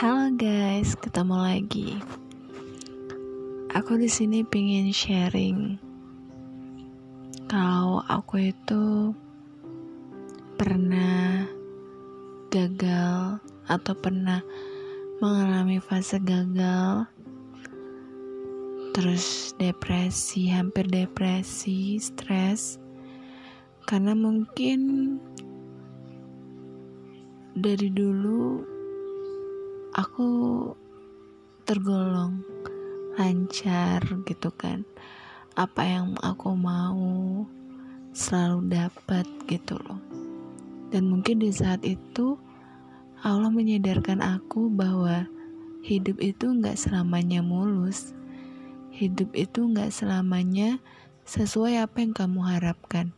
Halo guys, ketemu lagi. Aku di sini pengen sharing kalau aku itu pernah gagal atau pernah mengalami fase gagal terus depresi, hampir depresi, stres karena mungkin dari dulu aku tergolong lancar gitu kan. Apa yang aku mau selalu dapat gitu loh. Dan mungkin di saat itu Allah menyadarkan aku bahwa hidup itu nggak selamanya mulus. Hidup itu nggak selamanya sesuai apa yang kamu harapkan.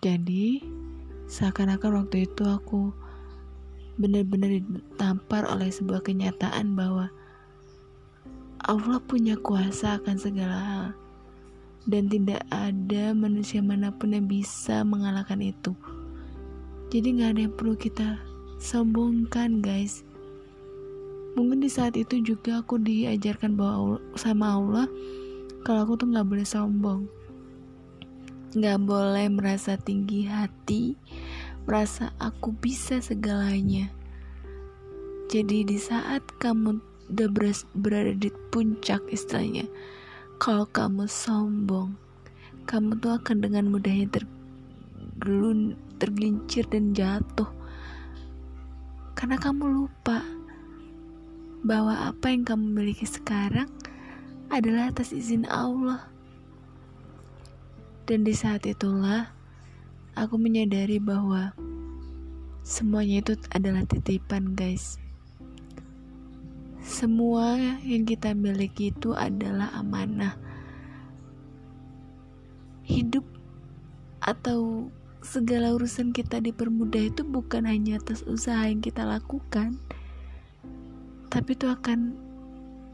Jadi seakan-akan waktu itu aku benar-benar ditampar oleh sebuah kenyataan bahwa Allah punya kuasa akan segala hal dan tidak ada manusia mana pun yang bisa mengalahkan itu. Jadi nggak ada yang perlu kita sombongkan guys. Mungkin di saat itu juga aku diajarkan bahwa sama Allah kalau aku tuh nggak boleh sombong, nggak boleh merasa tinggi hati, merasa aku bisa segalanya. Jadi di saat kamu udah berada di puncak istilahnya, kalau kamu sombong, kamu tuh akan dengan mudahnya tergelun, tergelincir dan jatuh. Karena kamu lupa bahwa apa yang kamu miliki sekarang adalah atas izin Allah. Dan di saat itulah aku menyadari bahwa semuanya itu adalah titipan, guys. Semua yang kita miliki itu adalah amanah. Hidup atau segala urusan kita dipermudah itu bukan hanya atas usaha yang kita lakukan, tapi itu akan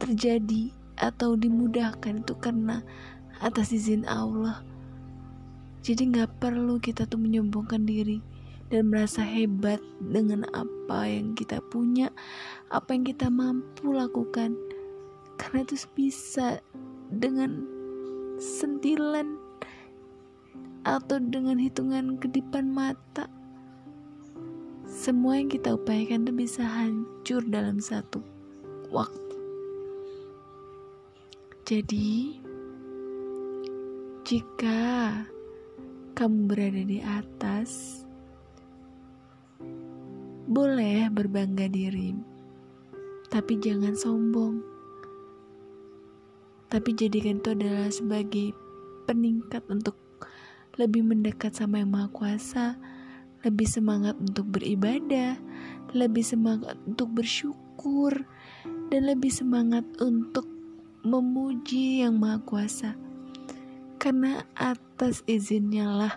terjadi atau dimudahkan itu karena atas izin Allah jadi nggak perlu kita tuh menyombongkan diri dan merasa hebat dengan apa yang kita punya, apa yang kita mampu lakukan. Karena itu bisa dengan sentilan atau dengan hitungan kedipan mata. Semua yang kita upayakan itu bisa hancur dalam satu waktu. Jadi, jika kamu berada di atas, boleh berbangga diri, tapi jangan sombong. Tapi jadikan itu adalah sebagai peningkat untuk lebih mendekat sama Yang Maha Kuasa, lebih semangat untuk beribadah, lebih semangat untuk bersyukur, dan lebih semangat untuk memuji Yang Maha Kuasa karena atas izinnya lah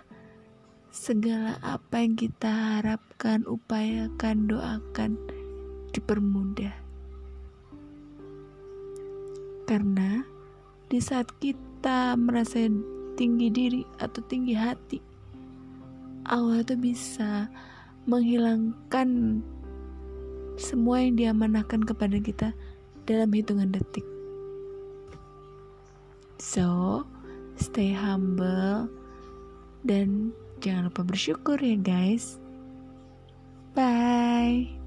segala apa yang kita harapkan, upayakan, doakan dipermudah. Karena di saat kita merasa tinggi diri atau tinggi hati, Allah itu bisa menghilangkan semua yang diamanahkan kepada kita dalam hitungan detik. So, stay humble, dan jangan lupa bersyukur ya guys. Bye.